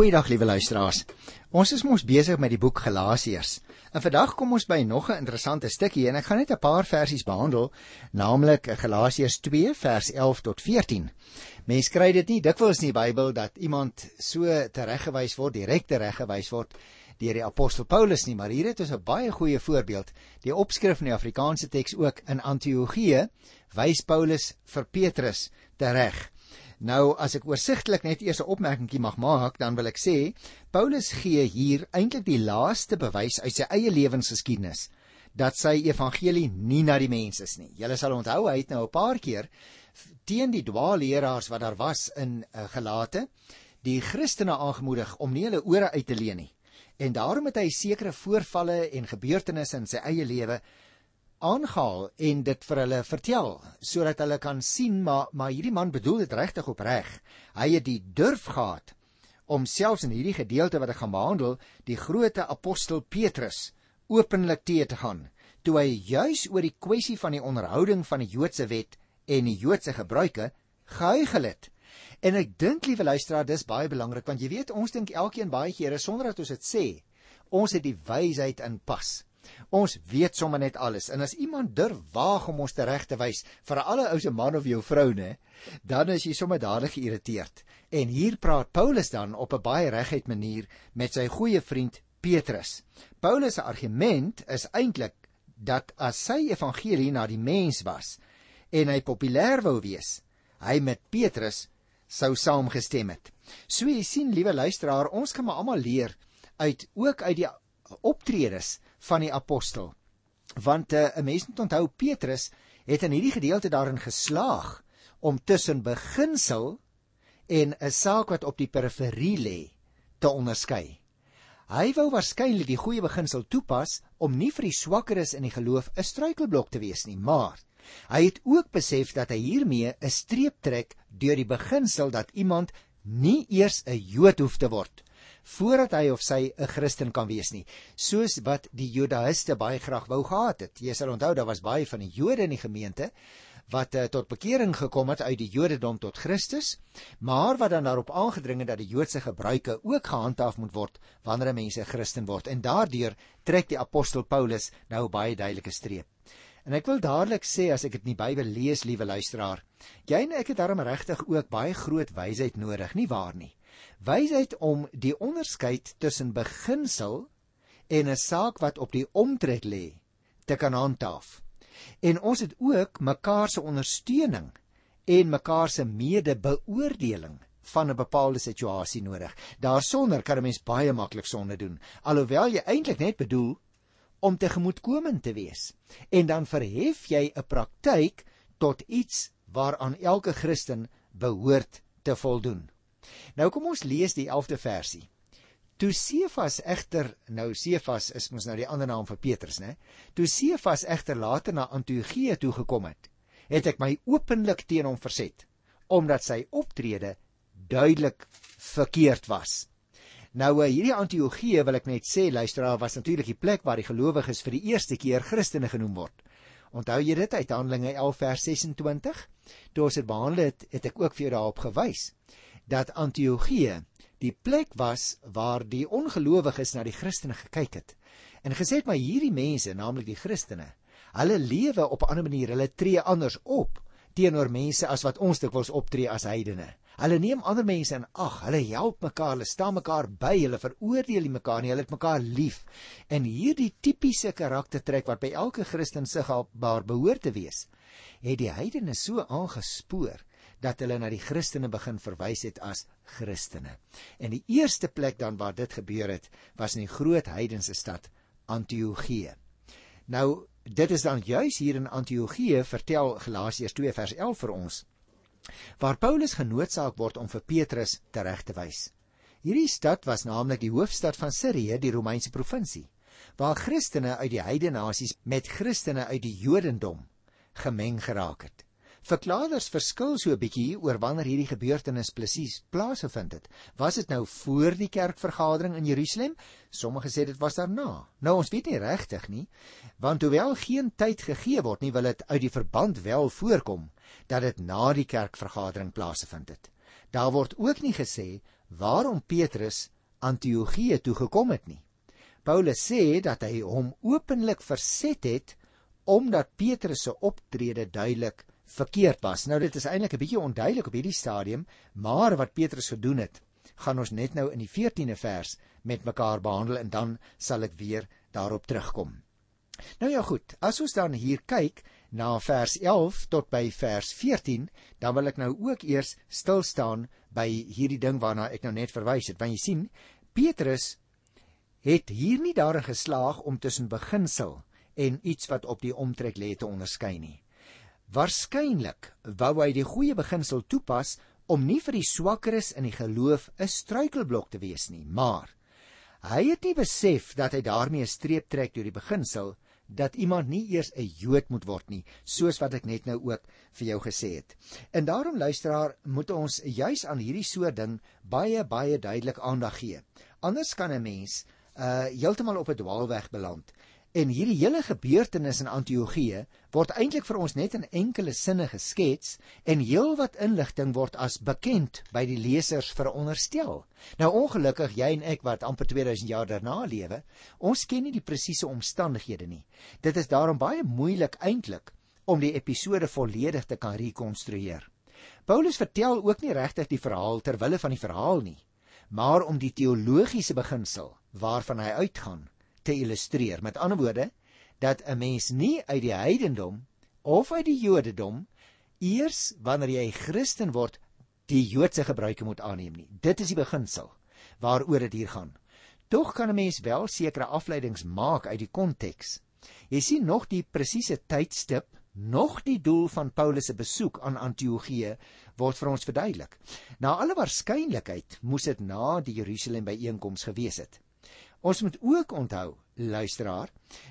Goeiedag liewe luisteraars. Ons is mos besig met die boek Galasiërs. En vandag kom ons by nog 'n interessante stukkie en ek gaan net 'n paar versies behandel, naamlik Galasiërs 2 vers 11 tot 14. Mense kry dit nie dikwels in die Bybel dat iemand so tereggewys word, direk tereggewys word deur die apostel Paulus nie, maar hier het ons 'n baie goeie voorbeeld. Die opskrif in die Afrikaanse teks ook in Antiochië wys Paulus vir Petrus tereg. Nou as ek oorsigtelik net eers 'n opmerkingie mag maak, dan wil ek sê Paulus gee hier eintlik die laaste bewys uit sy eie lewensgeskiedenis dat sy evangelie nie na die mense is nie. Julle sal onthou hy het nou 'n paar keer teen die dwaalleraars wat daar was in uh, Galate die Christene aangemoedig om nie hulle ore uit te leen nie. En daarom het hy sekere voorvalle en gebeurtenisse in sy eie lewe aangehaal en dit vir hulle vertel sodat hulle kan sien maar maar hierdie man bedoel dit regtig opreg. Hy het die durf gehad om selfs in hierdie gedeelte wat ek gaan behandel, die groot apostel Petrus openlik te te gaan toe hy juis oor die kwessie van die onderhouding van die Joodse wet en die Joodse gebruike gehuigel het. En ek dink liewe luisteraar, dis baie belangrik want jy weet ons dink elkeen baie kere sonder dat ons dit sê, ons het die wysheid in pas. Ons weet sommer net alles en as iemand durf waag om ons reg te wys vir alle ou se man of jou vrou nê, dan is jy sommer dadelik geïrriteerd. En hier praat Paulus dan op 'n baie reguit manier met sy goeie vriend Petrus. Paulus se argument is eintlik dat as sy evangelie na die mens was en hy populêr wou wees, hy met Petrus sou saamgestem het. So jy sien, liewe luisteraar, ons kan maar almal leer uit ook uit die optredes van die apostel. Want uh, 'n mens moet onthou Petrus het in hierdie gedeelte daarin geslaag om tussen beginsel en 'n saak wat op die periferie lê te onderskei. Hy wou waarskynlik die goeie beginsel toepas om nie vir die swakkeres in die geloof 'n struikelblok te wees nie, maar hy het ook besef dat hy hiermee 'n streep trek deur die beginsel dat iemand nie eers 'n Jood hoef te word voordat hy of sy 'n Christen kan wees nie, soos wat die Judaïste baie graag wou gehad het. Jy sal onthou daar was baie van die Jode in die gemeente wat uh, tot bekering gekom het uit die Jodendom tot Christus, maar wat dan daarop aangedring het dat die Joodse gebruike ook gehandhaaf moet word wanneer mense Christen word. En daardeur trek die apostel Paulus nou baie duidelike streep. En ek wil dadelik sê as ek dit in die Bybel lees, liewe luisteraar, jy en ek het daarom regtig ook baie groot wysheid nodig, nie waar nie? Wysheid om die onderskeid tussen beginsel en 'n saak wat op die omtrek lê te kan handhaaf. En ons het ook mekaar se ondersteuning en mekaar se medebeoordeling van 'n bepaalde situasie nodig. Daarsonder kan 'n mens baie maklik sonde doen, alhoewel jy eintlik net bedoel om tegemoetkomend te wees. En dan verhef jy 'n praktyk tot iets waaraan elke Christen behoort te voldoen. Nou kom ons lees die 11de versie. Toe Sefas egter, nou Sefas is mos nou die ander naam vir Petrus, né? Toe Sefas egter later na Antiochië toe gekom het, het ek my openlik teen hom verset omdat sy optrede duidelik verkeerd was. Nou eh, hierdie Antiochië wil ek net sê, luisteraar, was natuurlik die plek waar die gelowiges vir die eerste keer Christene genoem word. Onthou jy dit uit Handelinge 11 vers 26? Toe ons dit behandel het, het ek ook vir jou daarop gewys dat Antiochië die plek was waar die ongelowiges na die Christene gekyk het en gesê het maar hierdie mense, naamlik die Christene, hulle lewe op 'n ander manier, hulle tree anders op teenoor mense as wat ons dikwels optree as heidene. Hulle neem ander mense in ag, hulle help mekaar, hulle staan mekaar by, hulle veroordeel nie mekaar nie, hulle het mekaar lief. En hierdie tipiese karaktertrek wat by elke Christen sigbaar behoort te wees, het die heidene so aangespoor dat hulle na die Christene begin verwys het as Christene. En die eerste plek dan waar dit gebeur het, was in die groot heidense stad Antiochië. Nou, dit is dan juis hier in Antiochië vertel Galasiërs 2 vers 11 vir ons waar Paulus genoodsaak word om vir Petrus tereg te wys. Hierdie stad was naamlik die hoofstad van Sirië, die Romeinse provinsie, waar Christene uit die heidene nasies met Christene uit die Jodendom gemeng geraak het. Verklaarders verskil so 'n bietjie oor wanneer hierdie gebeurtenis presies plaasgevind het. Was dit nou voor die kerkvergadering in Jerusalem? Sommige sê dit was daarna. Nou ons weet nie regtig nie, want hoewel geen tyd gegee word nie, wil dit uit die verband wel voorkom dat dit na die kerkvergadering plaasgevind het. Daar word ook nie gesê waarom Petrus Antiochië toe gekom het nie. Paulus sê dat hy hom openlik verset het omdat Petrus se optrede duidelik verkeerd was. Nou dit is eintlik 'n bietjie onduidelik op hierdie stadium, maar wat Petrus gedoen het, gaan ons net nou in die 14de vers met mekaar behandel en dan sal ek weer daarop terugkom. Nou ja goed, as ons dan hier kyk na vers 11 tot by vers 14, dan wil ek nou ook eers stil staan by hierdie ding waarna ek nou net verwys het. Want jy sien, Petrus het hier nie daarin geslaag om tussen beginsel en iets wat op die omtrek lê te onderskei nie. Waarskynlik wou hy die goeie beginsel toepas om nie vir die swakkeres in die geloof 'n struikelblok te wees nie, maar hy het nie besef dat hy daarmee 'n streep trek deur die beginsel dat iemand nie eers 'n Jood moet word nie, soos wat ek net nou ook vir jou gesê het. En daarom luisteraar, moet ons juis aan hierdie soort ding baie baie duidelik aandag gee. Anders kan 'n mens uh heeltemal op 'n dwaalweg beland. En hierdie hele gebeurtenis in Antiochië word eintlik vir ons net in enkele sinne geskets en heelwat inligting word as bekend by die lesers veronderstel. Nou ongelukkig jy en ek wat amper 2000 jaar daarna lewe, ons ken nie die presiese omstandighede nie. Dit is daarom baie moeilik eintlik om die episode volledig te kan rekonstrueer. Paulus vertel ook nie regtig die verhaal ter wille van die verhaal nie, maar om die teologiese beginsel waarvan hy uitgaan te illustreer. Met ander woorde, dat 'n mens nie uit die heidendom of uit die Jodendom eers wanneer jy Christen word, die Joodse gebruike moet aanneem nie. Dit is die beginsel waaroor dit hier gaan. Tog kan 'n mens wel sekere afleidings maak uit die konteks. Jy sien nog die presiese tydstip, nog die doel van Paulus se besoek aan Antiochië word vir ons verduidelik. Na alle waarskynlikheid moes dit na die Jerusalem byeenkoms gewees het. Ons moet ook onthou, luisteraar,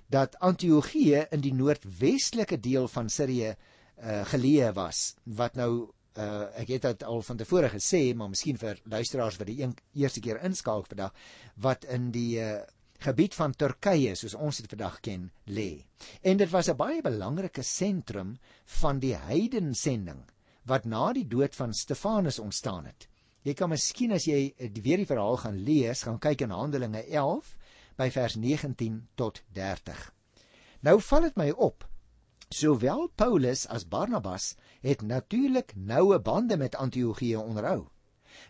dat Antiochië in die noordwestelike deel van Sirië uh, geleë was, wat nou uh, ek het dit al van tevore gesê, maar miskien vir luisteraars wat die een, eerste keer inskakel vandag, wat in die uh, gebied van Turkye soos ons dit vandag ken lê. En dit was 'n baie belangrike sentrum van die heidensending wat na die dood van Stefanus ontstaan het. Jy kan miskien as jy weer die verhaal gaan lees, gaan kyk in Handelinge 11 by vers 19 tot 30. Nou val dit my op, sowel Paulus as Barnabas het natuurlik noue bande met Antiochië onderhou.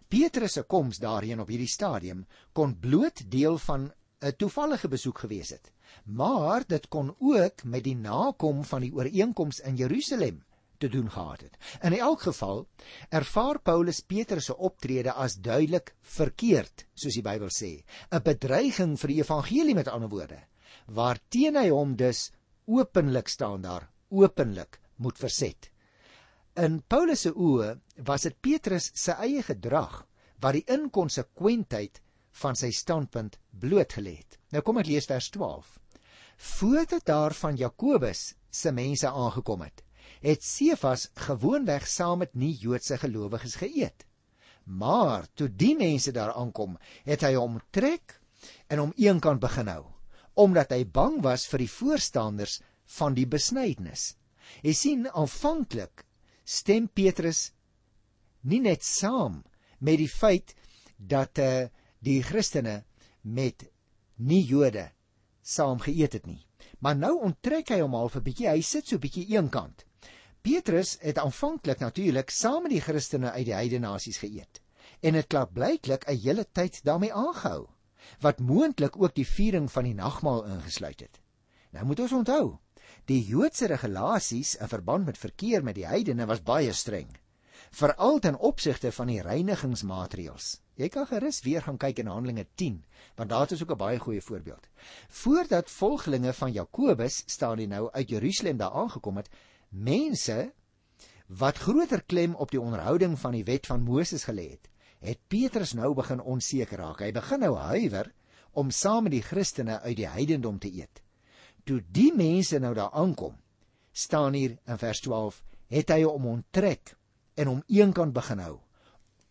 Petrus se koms daarheen op hierdie stadium kon bloot deel van 'n toevallige besoek gewees het, maar dit kon ook met die nakom van die ooreenkoms in Jerusalem te doen gehad het. In elk geval ervaar Paulus Petrus se optrede as duidelik verkeerd, soos die Bybel sê, 'n bedreiging vir die evangelie met ander woorde, waarteen hy hom dus openlik staan daar, openlik moet verset. In Paulus se oë was dit Petrus se eie gedrag wat die inkonsekwentheid van sy standpunt blootgelê het. Nou kom ek lees vers 12. Voordat daar van Jakobus se mense aangekom het, het Sefas gewoonweg saam met nie-Joodse gelowiges geëet. Maar toe die mense daar aankom, het hy hom trek en hom eenkant begin hou, omdat hy bang was vir die voorstanders van die besnydenis. Jy sien, aanvanklik stem Petrus nie net saam met die feit dat uh, die Christene met nie-Jode saam geëet het nie. Maar nou onttrek hy hom half 'n bietjie, hy sit so bietjie eenkant. Petrus het aanvanklik natuurlik saam met die Christene uit die heidene nasies geëet en het klaarblyklik 'n hele tyd daarmee aangehou wat moontlik ook die viering van die nagmaal ingesluit het. Nou moet ons onthou, die Joodse regulasies in verband met verkeer met die heidene was baie streng, veral ten opsigte van die reinigingsmaatreëls. Jy kan gerus weer gaan kyk in Handelinge 10, want daar is ook 'n baie goeie voorbeeld. Voordat volgelinge van Jakobus staan die nou uit Jerusalem daar aangekom het, mense wat groter klem op die onderhouding van die wet van Moses gelê het, het Petrus nou begin onseker raak. Hy begin nou huiwer om saam met die Christene uit die heidendom te eet. Toe die mense nou daar aankom, staan hier in vers 12, het hy hom onttrek en hom eenkant begin hou.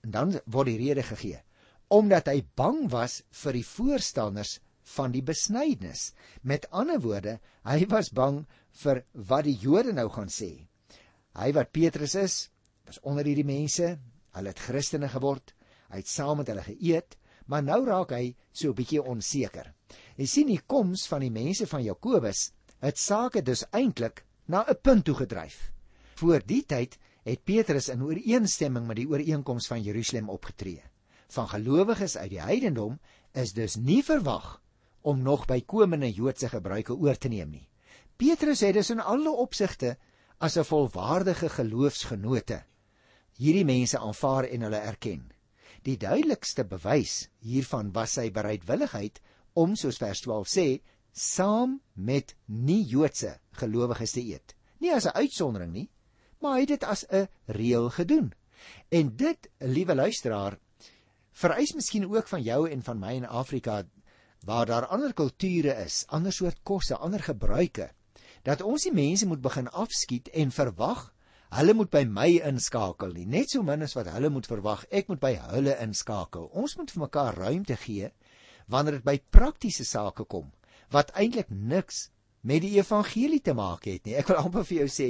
En dan word die rede gegee omdat hy bang was vir die voorstanders van die besnydenis. Met ander woorde, hy was bang vir wat die Jode nou gaan sê. Hy wat Petrus is, was onder hierdie mense, hulle het Christene geword. Hy het saam met hulle geëet, maar nou raak hy so 'n bietjie onseker. Jy sien die koms van die mense van Jakobus het sake dus eintlik na 'n punt toe gedryf. Voor die tyd het Petrus in ooreenstemming met die ooreenkoms van Jerusalem opgetree. Van gelowiges uit die heidendom is dus nie verwag om nog bykomende Joodse gebruike oor te neem nie. Petrus het dus in alle opsigte as 'n volwaardige geloofsgenote hierdie mense aanvaar en hulle erken. Die duidelikste bewys hiervan was sy bereidwilligheid om soos vers 12 sê saam met nie-Joodse gelowiges te eet. Nie as 'n uitsondering nie, maar hy het dit as 'n reël gedoen. En dit, liewe luisteraar, vereis miskien ook van jou en van my in Afrika waar daar ander kulture is, ander soort kosse, ander gebruike, dat ons die mense moet begin afskiet en verwag hulle moet by my inskakel nie, net so min as wat hulle moet verwag ek moet by hulle inskakel. Ons moet vir mekaar ruimte gee wanneer dit by praktiese sake kom wat eintlik niks met die evangelie te maak het nie. Ek wil amper vir jou sê,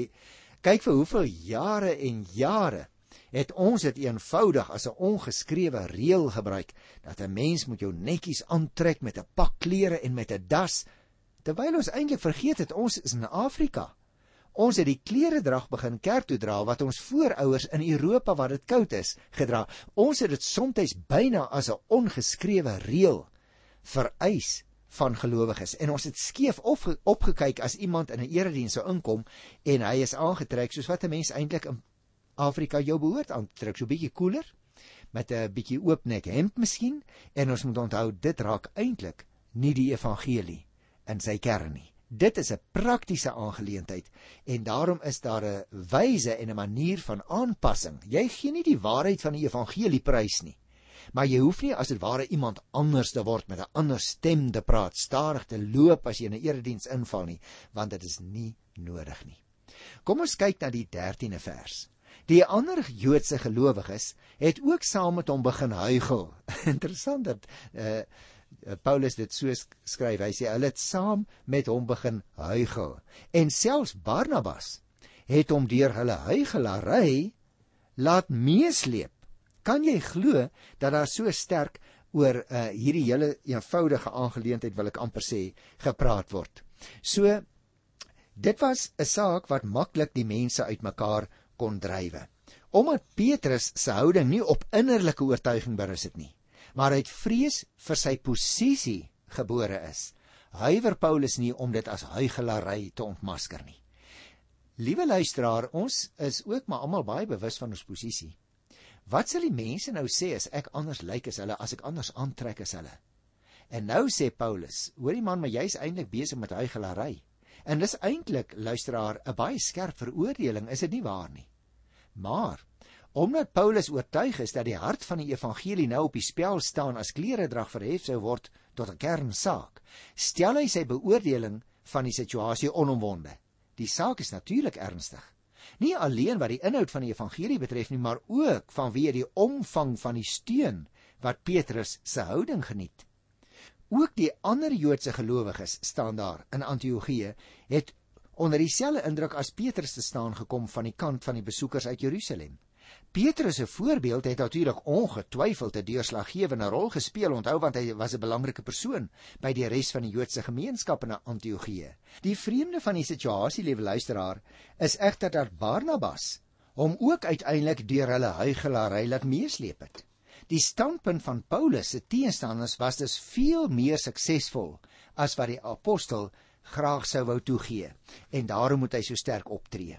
kyk vir hoeveel jare en jare het ons dit eenvoudig as 'n ongeskrewe reël gebruik dat 'n mens moet jou netjies aantrek met 'n pak klere en met 'n das terwyl ons eintlik vergeet het ons is in Afrika. Ons het die klere drag begin kerk toe dra wat ons voorouers in Europa waar dit koud is gedra. Ons het dit soms byna as 'n ongeskrewe reël vereis van gelowiges. En ons het skeef op opgekyk as iemand in 'n erediens sou inkom en hy is aangetrek soos wat 'n mens eintlik in Afrika jou behoort aan te trek. So bietjie koeler met 'n bietjie oop nek hemp miskien en ons moet onthou dit raak eintlik nie die evangelie in sy kern nie. Dit is 'n praktiese aangeleentheid en daarom is daar 'n wyse en 'n manier van aanpassing. Jy gee nie die waarheid van die evangelie prys nie maar jy hoef nie as dit ware iemand anders te word met 'n ander stem te praat, stadig te loop as jy in 'n erediens inval nie, want dit is nie nodig nie. Kom ons kyk na die 13de vers. Die ander Joodse gelowiges het ook saam met hom begin huigel. Interessant dat uh Paulus dit so skryf. Hy sê hulle het saam met hom begin huigel. En selfs Barnabas het hom deur hulle huigelary laat meesleep Kan jy glo dat daar so sterk oor uh, hierdie hele eenvoudige aangeleentheid wil ek amper sê gepraat word. So dit was 'n saak wat maklik die mense uitmekaar kon drywe. Omdat Petrus se houding nie op innerlike oortuiging berus het nie, maar uit vrees vir sy posisie gebore is, huiwer Paulus nie om dit as huigelary te ontmasker nie. Liewe luisteraar, ons is ook maar almal baie bewus van ons posisie. Wat sal die mense nou sê as ek anders lyk as hulle, as ek anders aantrek as hulle? En nou sê Paulus, hoor die man, maar jy's eintlik besig met huigelary. En dis eintlik, luisteraar, 'n baie skerp veroordeling, is dit nie waar nie? Maar omdat Paulus oortuig is dat die hart van die evangelie nou op die spel staan as kleredrag verhef sou word tot 'n kernsaak, stel hy sy beoordeling van die situasie onomwonde. Die saak is natuurlik ernstig nie alleen wat die inhoud van die evangelie betref nie, maar ook vanweë die omvang van die steun wat Petrus se houding geniet. Ook die ander Joodse gelowiges staan daar in Antiochië het onder dieselfde indruk as Petrus te staan gekom van die kant van die besoekers uit Jerusalem. Petrus se voorbeeld het natuurlik ongetwyfeld 'n deurslaggewende rol gespeel, onthou want hy was 'n belangrike persoon by die res van die Joodse gemeenskap in Antiochië. Die vreemde van die situasie, liewe luisteraar, is egter dat Barnabas hom ook uiteindelik deur hulle huigelary laat meesleep het. Die standpunt van Paulus se teenstanders was dus veel meer suksesvol as wat die apostel graag sou wou toegee en daarom moet hy so sterk optree.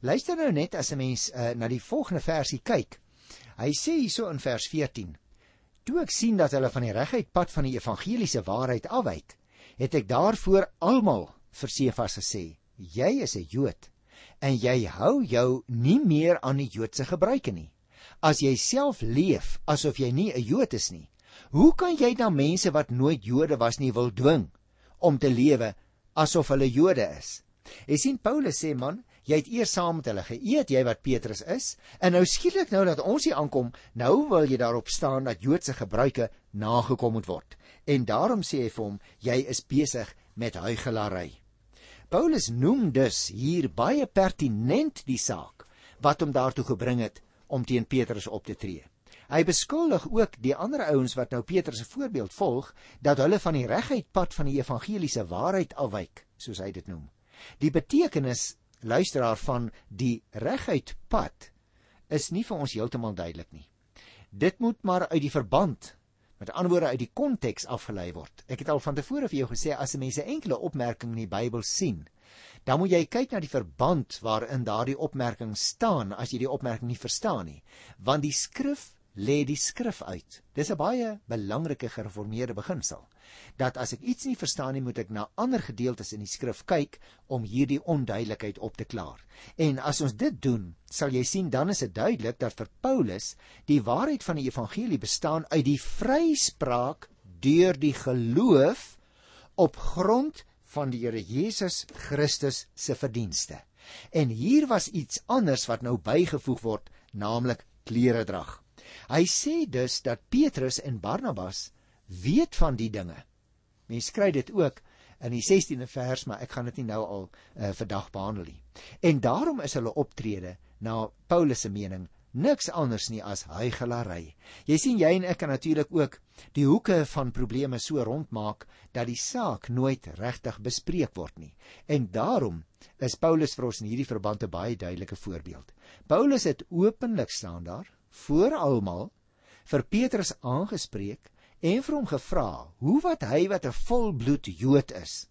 Luister nou net as 'n mens uh, na die volgende versie kyk. Hy sê hierso in vers 14: Toe ek sien dat hulle van die reguit pad van die evangeliese waarheid afwyk, het ek daarvoor almal vir Sefas gesê: Jy is 'n Jood en jy hou jou nie meer aan die Joodse gebruike nie. As jy self leef asof jy nie 'n Jood is nie, hoe kan jy dan mense wat nooit Jode was nie wil dwing om te lewe asof hulle Jode is? Jy sien Paulus sê man, jy het eers saam met hulle geëet, jy wat Petrus is, en nou skielik nou dat ons hier aankom, nou wil jy daarop staan dat Joodse gebruike nagekom moet word. En daarom sê hy vir hom, jy is besig met huigelary. Paulus noem dus hier baie pertinent die saak wat hom daartoe gebring het om teen Petrus op te tree. Hy beskuldig ook die ander ouens wat nou Petrus se voorbeeld volg dat hulle van die reguit pad van die evangeliese waarheid afwyk, soos hy dit noem. Die betekenis luisteraar van die reguit pad is nie vir ons heeltemal duidelik nie. Dit moet maar uit die verband met ander woorde uit die konteks afgelei word. Ek het al van tevore vir jou gesê as 'n mens 'n enkele opmerking in die Bybel sien, dan moet jy kyk na die verband waarin daardie opmerking staan as jy die opmerking nie verstaan nie, want die skrif lê die skrif uit. Dis 'n baie belangrike gereformeerde beginsel dat as ek iets nie verstaan nie, moet ek na ander gedeeltes in die skrif kyk om hierdie onduidelikheid op te klaar. En as ons dit doen, sal jy sien dan is dit duidelik dat vir Paulus die waarheid van die evangelie bestaan uit die vryspraak deur die geloof op grond van die Here Jesus Christus se verdienste. En hier was iets anders wat nou bygevoeg word, naamlik klere drag. Hy sê dus dat Petrus en Barnabas weet van die dinge. Mens kry dit ook in die 16de vers, maar ek gaan dit nie nou al uh, vandag behandel nie. En daarom is hulle optrede na Paulus se mening niks anders nie as hygelary. Jy sien jy en ek kan natuurlik ook die hoeke van probleme so rondmaak dat die saak nooit regtig bespreek word nie. En daarom is Paulus vir ons in hierdie verband 'n baie duidelike voorbeeld. Paulus het openlik staan daar voor almal vir Petrus aangespreek en vir hom gevra hoe wat hy wat 'n volbloed Jood is,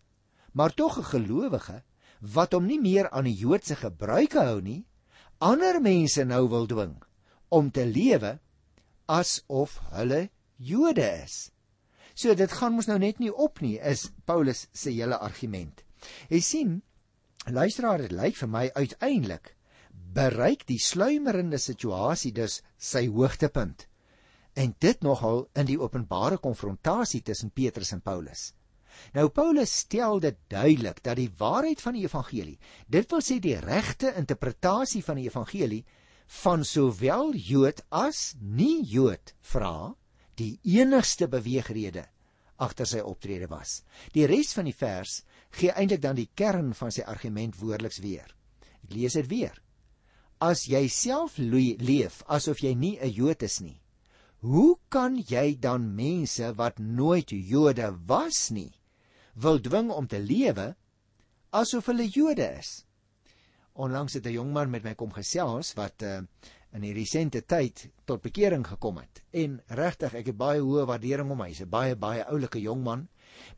maar tog 'n gelowige wat hom nie meer aan die Joodse gebruike hou nie, ander mense nou wil dwing om te lewe asof hulle Jode is. So dit gaan mos nou net nie op nie, is Paulus se hele argument. Jy sien, luisteraar, dit lyk vir my uiteindelik bereik die sluimerende situasie dus sy hoogtepunt. En dit nogal in die openbare konfrontasie tussen Petrus en Paulus. Nou Paulus stel dit duidelik dat die waarheid van die evangelie, dit wil sê die regte interpretasie van die evangelie van sowel Jood as nie Jood vra, die enigste beweegrede agter sy optrede was. Die res van die vers gee eintlik dan die kern van sy argument woordeliks weer. Ek lees dit weer as jy self leef asof jy nie 'n Jood is nie, hoe kan jy dan mense wat nooit Jode was nie wil dwing om te lewe asof hulle Jode is? Onlangs het 'n jong man met my kom gesels wat uh, in die resente tyd tot bekering gekom het. En regtig, ek het baie hoë waardering om hy. Hy's 'n baie baie oulike jong man.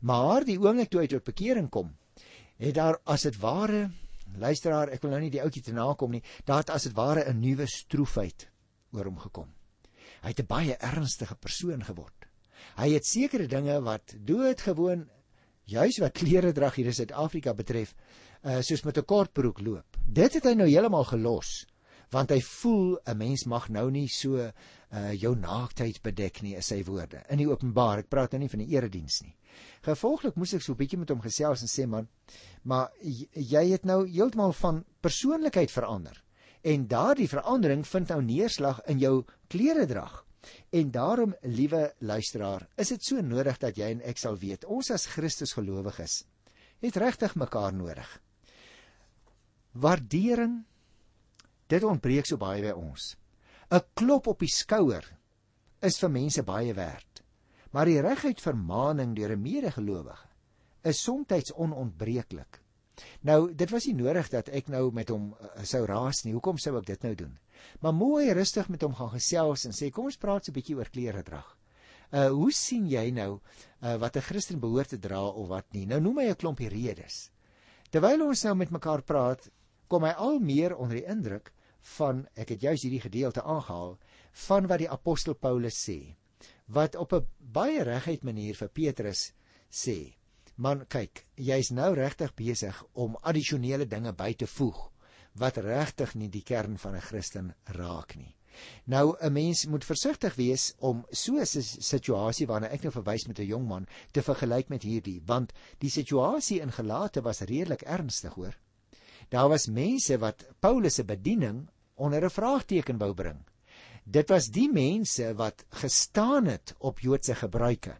Maar die oomblik toe hy tot bekering kom, het daar as dit ware luisteraar, ek wil nou nie die ouetjie te nakom nie. Daar het as dit ware 'n nuwe stroefheid oor hom gekom. Hy het 'n baie ernstige persoon geword. Hy het sekere dinge wat doodgewoon juis wat klere drag hier in Suid-Afrika betref, uh, soos met 'n kortbroek loop. Dit het hy nou heeltemal gelos want hy voel 'n mens mag nou nie so uh, jou naaktheid bedek nie, is sy woorde. In die openbaar, ek praat nou nie van die erediens nie. Gevolglik moes ek so 'n bietjie met hom gesels en sê man, maar jy het nou heeltemal van persoonlikheid verander. En daardie verandering vind nou neerslag in jou klere drag. En daarom, liewe luisteraar, is dit so nodig dat jy en ek sal weet, ons as Christus gelowiges het regtig mekaar nodig. Waardering dit ontbreek so baie by ons. 'n Klop op die skouer is vir mense baie werd. Maar die reguit vermaaning deur 'n medegelowige is soms onontbreeklik. Nou, dit was nie nodig dat ek nou met hom uh, sou raas nie. Hoekom sou ek dit nou doen? Maar mooi rustig met hom gaan gesels en sê kom ons praat so 'n bietjie oor klere drag. Uh hoe sien jy nou uh, wat 'n Christen behoort te dra of wat nie? Nou noem hy 'n klompie redes. Terwyl ons nou met mekaar praat, kom hy al meer onder die indruk van ek het juis hierdie gedeelte aangehaal van wat die apostel Paulus sê wat op 'n baie reguit manier vir Petrus sê Man, kyk, jy's nou regtig besig om addisionele dinge by te voeg wat regtig nie die kern van 'n Christen raak nie. Nou 'n mens moet versigtig wees om so 'n situasie waarna ek nou verwys met 'n jong man te vergelyk met hierdie, want die situasie in Galate was redelik ernstig, hoor. Daar was mense wat Paulus se bediening onder 'n vraagteken wou bring. Dit was die mense wat gestaan het op Joodse gebruike.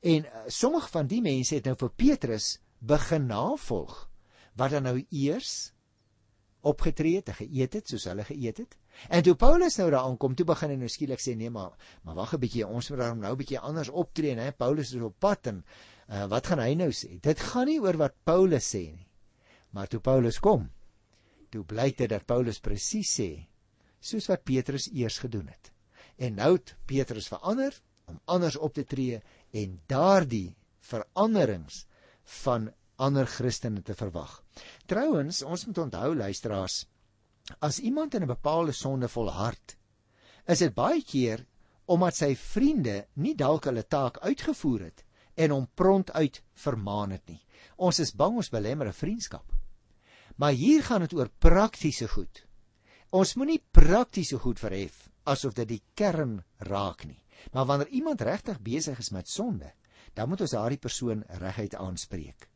En uh, sommige van die mense het nou vir Petrus begin navolg wat dan nou eers opgetree het, geëet het soos hulle geëet het, En toe Paulus nou daar aankom, toe begin hy nou skielik sê nee, maar maar wag 'n bietjie, ons moet daarom nou 'n bietjie anders optree, hè. Paulus is op pad en uh, wat gaan hy nou sê? Dit gaan nie oor wat Paulus sê nie. Maar toe Paulus kom, toe blyk dit dat Paulus presies sê soos wat Petrus eers gedoen het. En nou het Petrus verander om anders op te tree en daardie veranderings van ander Christene te verwag. Trouwens, ons moet onthou luisteraars, as iemand in 'n bepaalde sonde volhard, is dit baie keer omdat sy vriende nie dalk hulle taak uitgevoer het en hom prompt uit vermaan het nie. Ons is bang ons belemmer 'n vriendskap. Maar hier gaan dit oor praktiese goed. Ons moenie praktiese goed verhef asof dit die kern raak nie. Maar wanneer iemand regtig besig is met sonde, dan moet ons daardie persoon reguit aanspreek.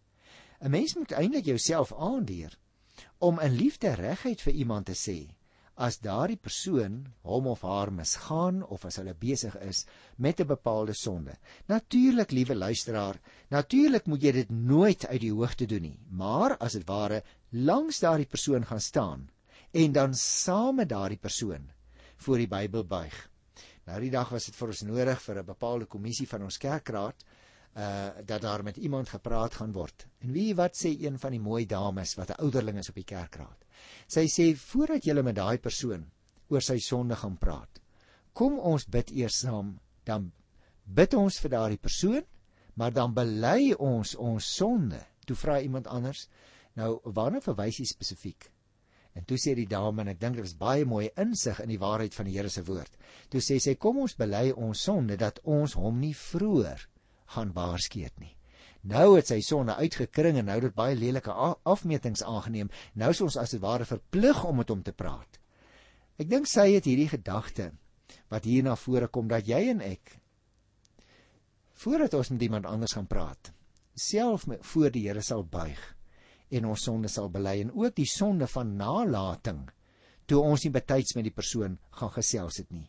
'n Mens moet eintlik jouself aanleer om in liefde reguit vir iemand te sê as daardie persoon hom of haar misgaan of as hulle besig is met 'n bepaalde sonde. Natuurlik, liewe luisteraar, natuurlik moet jy dit nooit uit die hoogte doen nie, maar as dit ware langs daardie persoon gaan staan en dan saam met daardie persoon voor die Bybel buig. Nou die dag was dit vir ons nodig vir 'n bepaalde kommissie van ons kerkraad uh dat daar met iemand gepraat gaan word. En wie wat sê een van die mooi dames wat 'n ouderling is op die kerkraad. Sy sê voordat jy met daai persoon oor sy sonde gaan praat, kom ons bid eers saam, dan bid ons vir daardie persoon, maar dan bely ons ons sonde. Toe vra iemand anders, nou waarna verwys jy spesifiek? En toe sê die dame en ek dink dit was baie mooi insig in die waarheid van die Here se woord. Toe sê sy kom ons bely ons sonde dat ons hom nie vroeër gaan waarskeet nie. Nou het sy sonde uitgekring en nou het dit baie lelike afmetings aangeneem. Nou is ons as dit ware verplig om met hom te praat. Ek dink sy het hierdie gedagte wat hier na vore kom dat jy en ek voordat ons met iemand anders gaan praat, self voor die Here sal buig en ons sonde sal bely en ook die sonde van nalatiging toe ons nie betyds met die persoon gaan gesels het nie.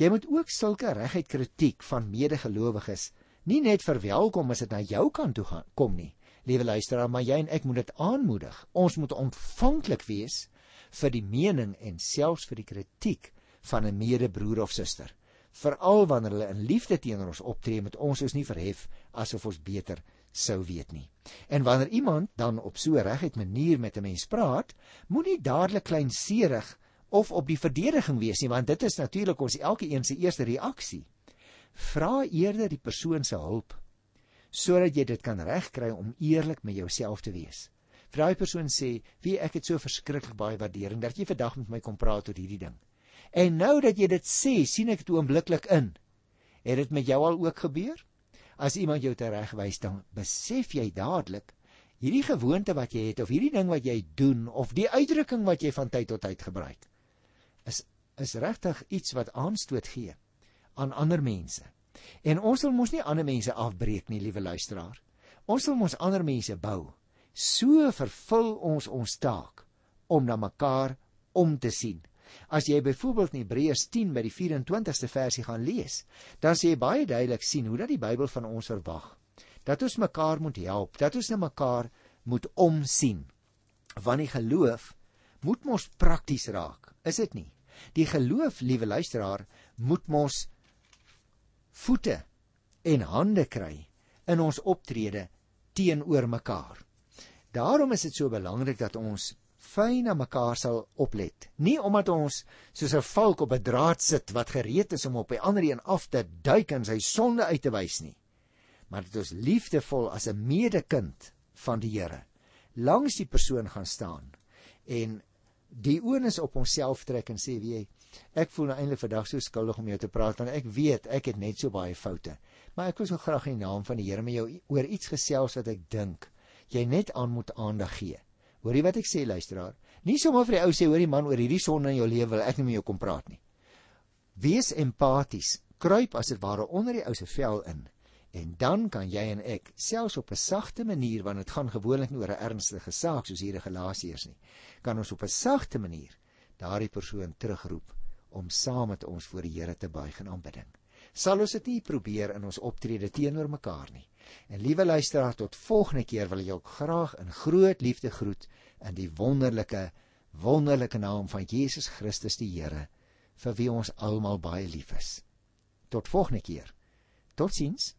Jy moet ook sulke reguit kritiek van medegelowiges nie net verwelkom as dit na jou kant toe gaan kom nie. Liewe luisteraar, maar jy en ek moet dit aanmoedig. Ons moet ontvanklik wees vir die mening en selfs vir die kritiek van 'n medebroer of suster. Veral wanneer hulle in liefde teenoor ons optree met ons is nie verhef asof ons beter sou weet nie. En wanneer iemand dan op so reguit manier met 'n mens praat, moenie dadelik kleinserig of op die verdediging wees nie, want dit is natuurlik ons elke een se eerste reaksie vra eerder die persoon se hulp sodat jy dit kan regkry om eerlik met jouself te wees. Vra die persoon sê, "Wie ek het so verskriklik baie waardering dat jy vandag met my kom praat oor hierdie ding." En nou dat jy dit sê, sien ek dit oombliklik in. Het dit met jou al ook gebeur? As iemand jou teregwys, dan besef jy dadelik hierdie gewoonte wat jy het of hierdie ding wat jy doen of die uitdrukking wat jy van tyd tot tyd gebruik is is regtig iets wat aanstoot gee aan ander mense. En ons wil mos nie ander mense afbreek nie, liewe luisteraar. Ons wil mos ander mense bou. So vervul ons ons taak om na mekaar om te sien. As jy byvoorbeeld in Hebreërs 10 by die 24ste versie gaan lees, dan sê jy baie duidelik sien hoe dat die Bybel van ons verwag dat ons mekaar moet help, dat ons na mekaar moet omsien. Want die geloof moet mos prakties raak, is dit nie? Die geloof, liewe luisteraar, moet mos voete en hande kry in ons optrede teenoor mekaar. Daarom is dit so belangrik dat ons fyn na mekaar sal oplet. Nie omdat ons soos 'n valk op 'n draad sit wat gereed is om op 'n ander een af te duik en sy sonde uit te wys nie, maar dat ons liefdevol as 'n medekind van die Here langs die persoon gaan staan en die oornis op onsself trek en sê, "Wie jy Ek voel nou eintlik vandag so skuldig om jou te praat want ek weet ek het net so baie foute. Maar ek wil so graag in die naam van die Here met jou oor iets gesels wat ek dink jy net aan moet aandag gee. Hoorie wat ek sê luisteraar. Nie sommer vir die ou sê hoorie man oor hierdie sonde in jou lewe wil ek nie met jou kom praat nie. Wees empaties. Kruip as dit ware onder die ou se vel in. En dan kan jy en ek selfs op 'n sagte manier want dit gaan gewoonlik nie oor 'n ernstige saak soos hier in Galasiërs nie. Kan ons op 'n sagte manier daardie persoon terugroep om saam met ons voor die Here te buig in aanbidding. Sal ons dit nie probeer in ons optrede teenoor mekaar nie. En liewe luisteraar, tot volgende keer wil ek jou graag in groot liefde groet in die wonderlike wonderlike naam van Jesus Christus die Here vir wie ons almal baie lief is. Tot volgende keer. Totsiens.